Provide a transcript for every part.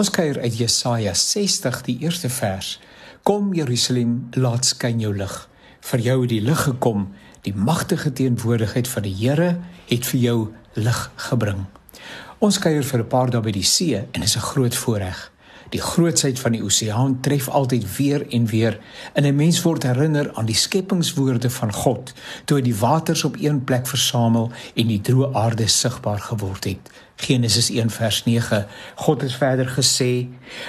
Ons kuier uit Jesaja 60 die eerste vers. Kom Jerusalem, laat skyn jou lig. Vir jou het die lig gekom. Die magtige teenwoordigheid van die Here het vir jou lig gebring. Ons kuier vir 'n paar dae by die see en is 'n groot voorreg. Die grootsheid van die oseaan tref altyd weer en weer en 'n mens word herinner aan die skepingswoorde van God toe hy die waters op een plek versamel en die droë aarde sigbaar geword het. Genesis 1 vers 9. God het verder gesê: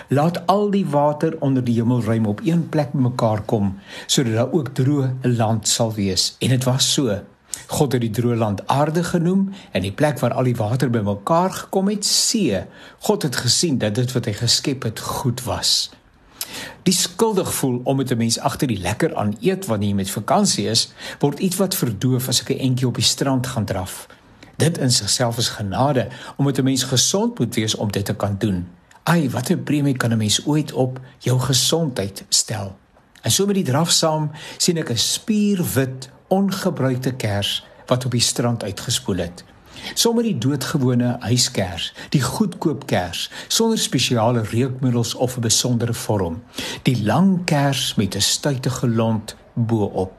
"Laat al die water onder die hemelruim op een plek bymekaar kom, sodat daar ook droë land sal wees." En dit was so. God het die droë land aarde genoem en die plek waar al die water bymekaar gekom het see. God het gesien dat dit wat hy geskep het goed was. Die skuldig voel om met 'n mens agter die lekker aan eet wanneer jy met vakansie is, word iets wat verdoof as ek 'n entjie op die strand gaan draf. Dit in sigself is genade omdat 'n mens gesond moet wees om dit te kan doen. Ai, wat 'n premie kan 'n mens ooit op jou gesondheid stel. En so met die draf saam sien ek 'n spierwit ongebruikte kers wat op die strand uitgespoel het. Sommige die doodgewone huiskers, die goedkoop kers sonder spesiale reukmiddels of 'n besondere vorm. Die lang kers met 'n stuitige lont bo-op.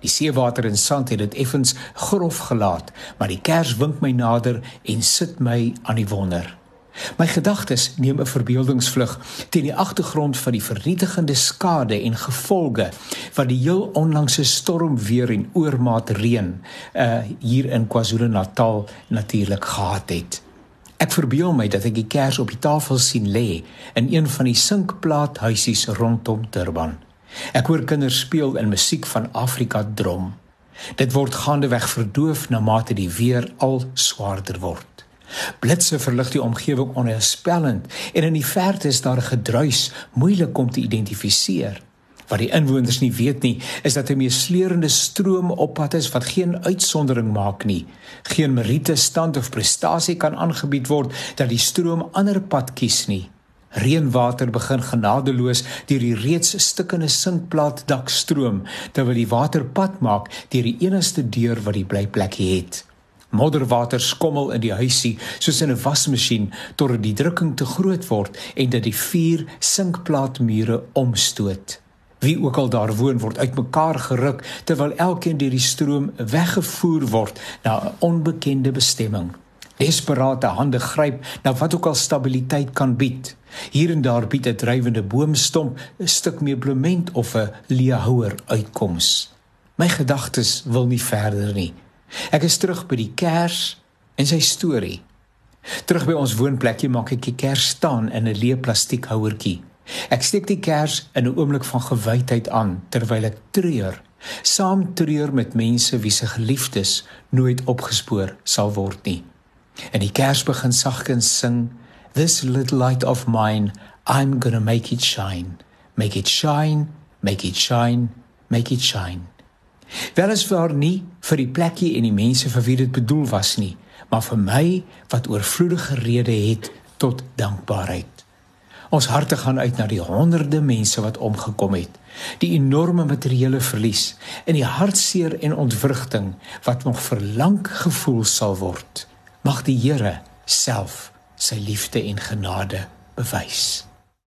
Die seewater en sand het dit effens grof gelaat, maar die kers wink my nader en sit my aan die wonder. My gedagtes neem 'n verbeeldingsvlug teen die agtergrond van die vernietigende skade en gevolge wat die heel onlangse storm weer en oormaat reën uh hier in KwaZulu-Natal natuurlik gehad het. Ek verbeel my dat ek die kers op die tafel sien lê in een van die sinkplaathuisies rondom Durban. Ek hoor kinders speel en musiek van Afrika drom. Dit word gaandeweg verdoof na mate die weer al swaarder word. Blitse verlig die omgewing onheilspellend en in die verte is daar gedruis moeilik om te identifiseer. Wat die inwoners nie weet nie, is dat 'n meesleurende stroom op pad is wat geen uitsondering maak nie. Geen meriete stand of prestasie kan aangebied word dat die stroom ander pad kies nie. Reënwater begin genadeloos deur die reeds stikkende sinkplaat dak stroom terwyl die water pad maak deur die enigste deur wat die blyplek het. Modderwater skommel in die huisie soos in 'n wasmasjien totdat die drukking te groot word en dat die vier sinkplaatmure omstoot. Wie ook al daar woon word uitmekaar geruk terwyl elkeen deur die stroom weggevoer word na 'n onbekende bestemming. Desperate hande gryp na wat ook al stabiliteit kan bied. Hier en daar bied 'n drywende boomstomp 'n stuk meublement of 'n leehouer uitkoms. My gedagtes wil nie verder nie. Ek is terug by die kers en sy storie. Terug by ons woonplekjie maak ek die kers staan in 'n leë plastiek houertjie. Ek steek die kers in 'n oomblik van gewydheid aan terwyl ek treur, saam treur met mense wie se geliefdes nooit opgespoor sal word nie. En die kers begin sagkens sing, This little light of mine, I'm to make it shine. Make it shine, make it shine, make it shine. Weliswaar nie vir die plekkie en die mense vir wie dit bedoel was nie, maar vir my wat oorvloedige rede het tot dankbaarheid. Ons harte gaan uit na die honderde mense wat omgekom het, die enorme materiële verlies en die hartseer en ontwrigting wat nog vir lank gevoel sal word. Mag die Here self sy liefde en genade bewys.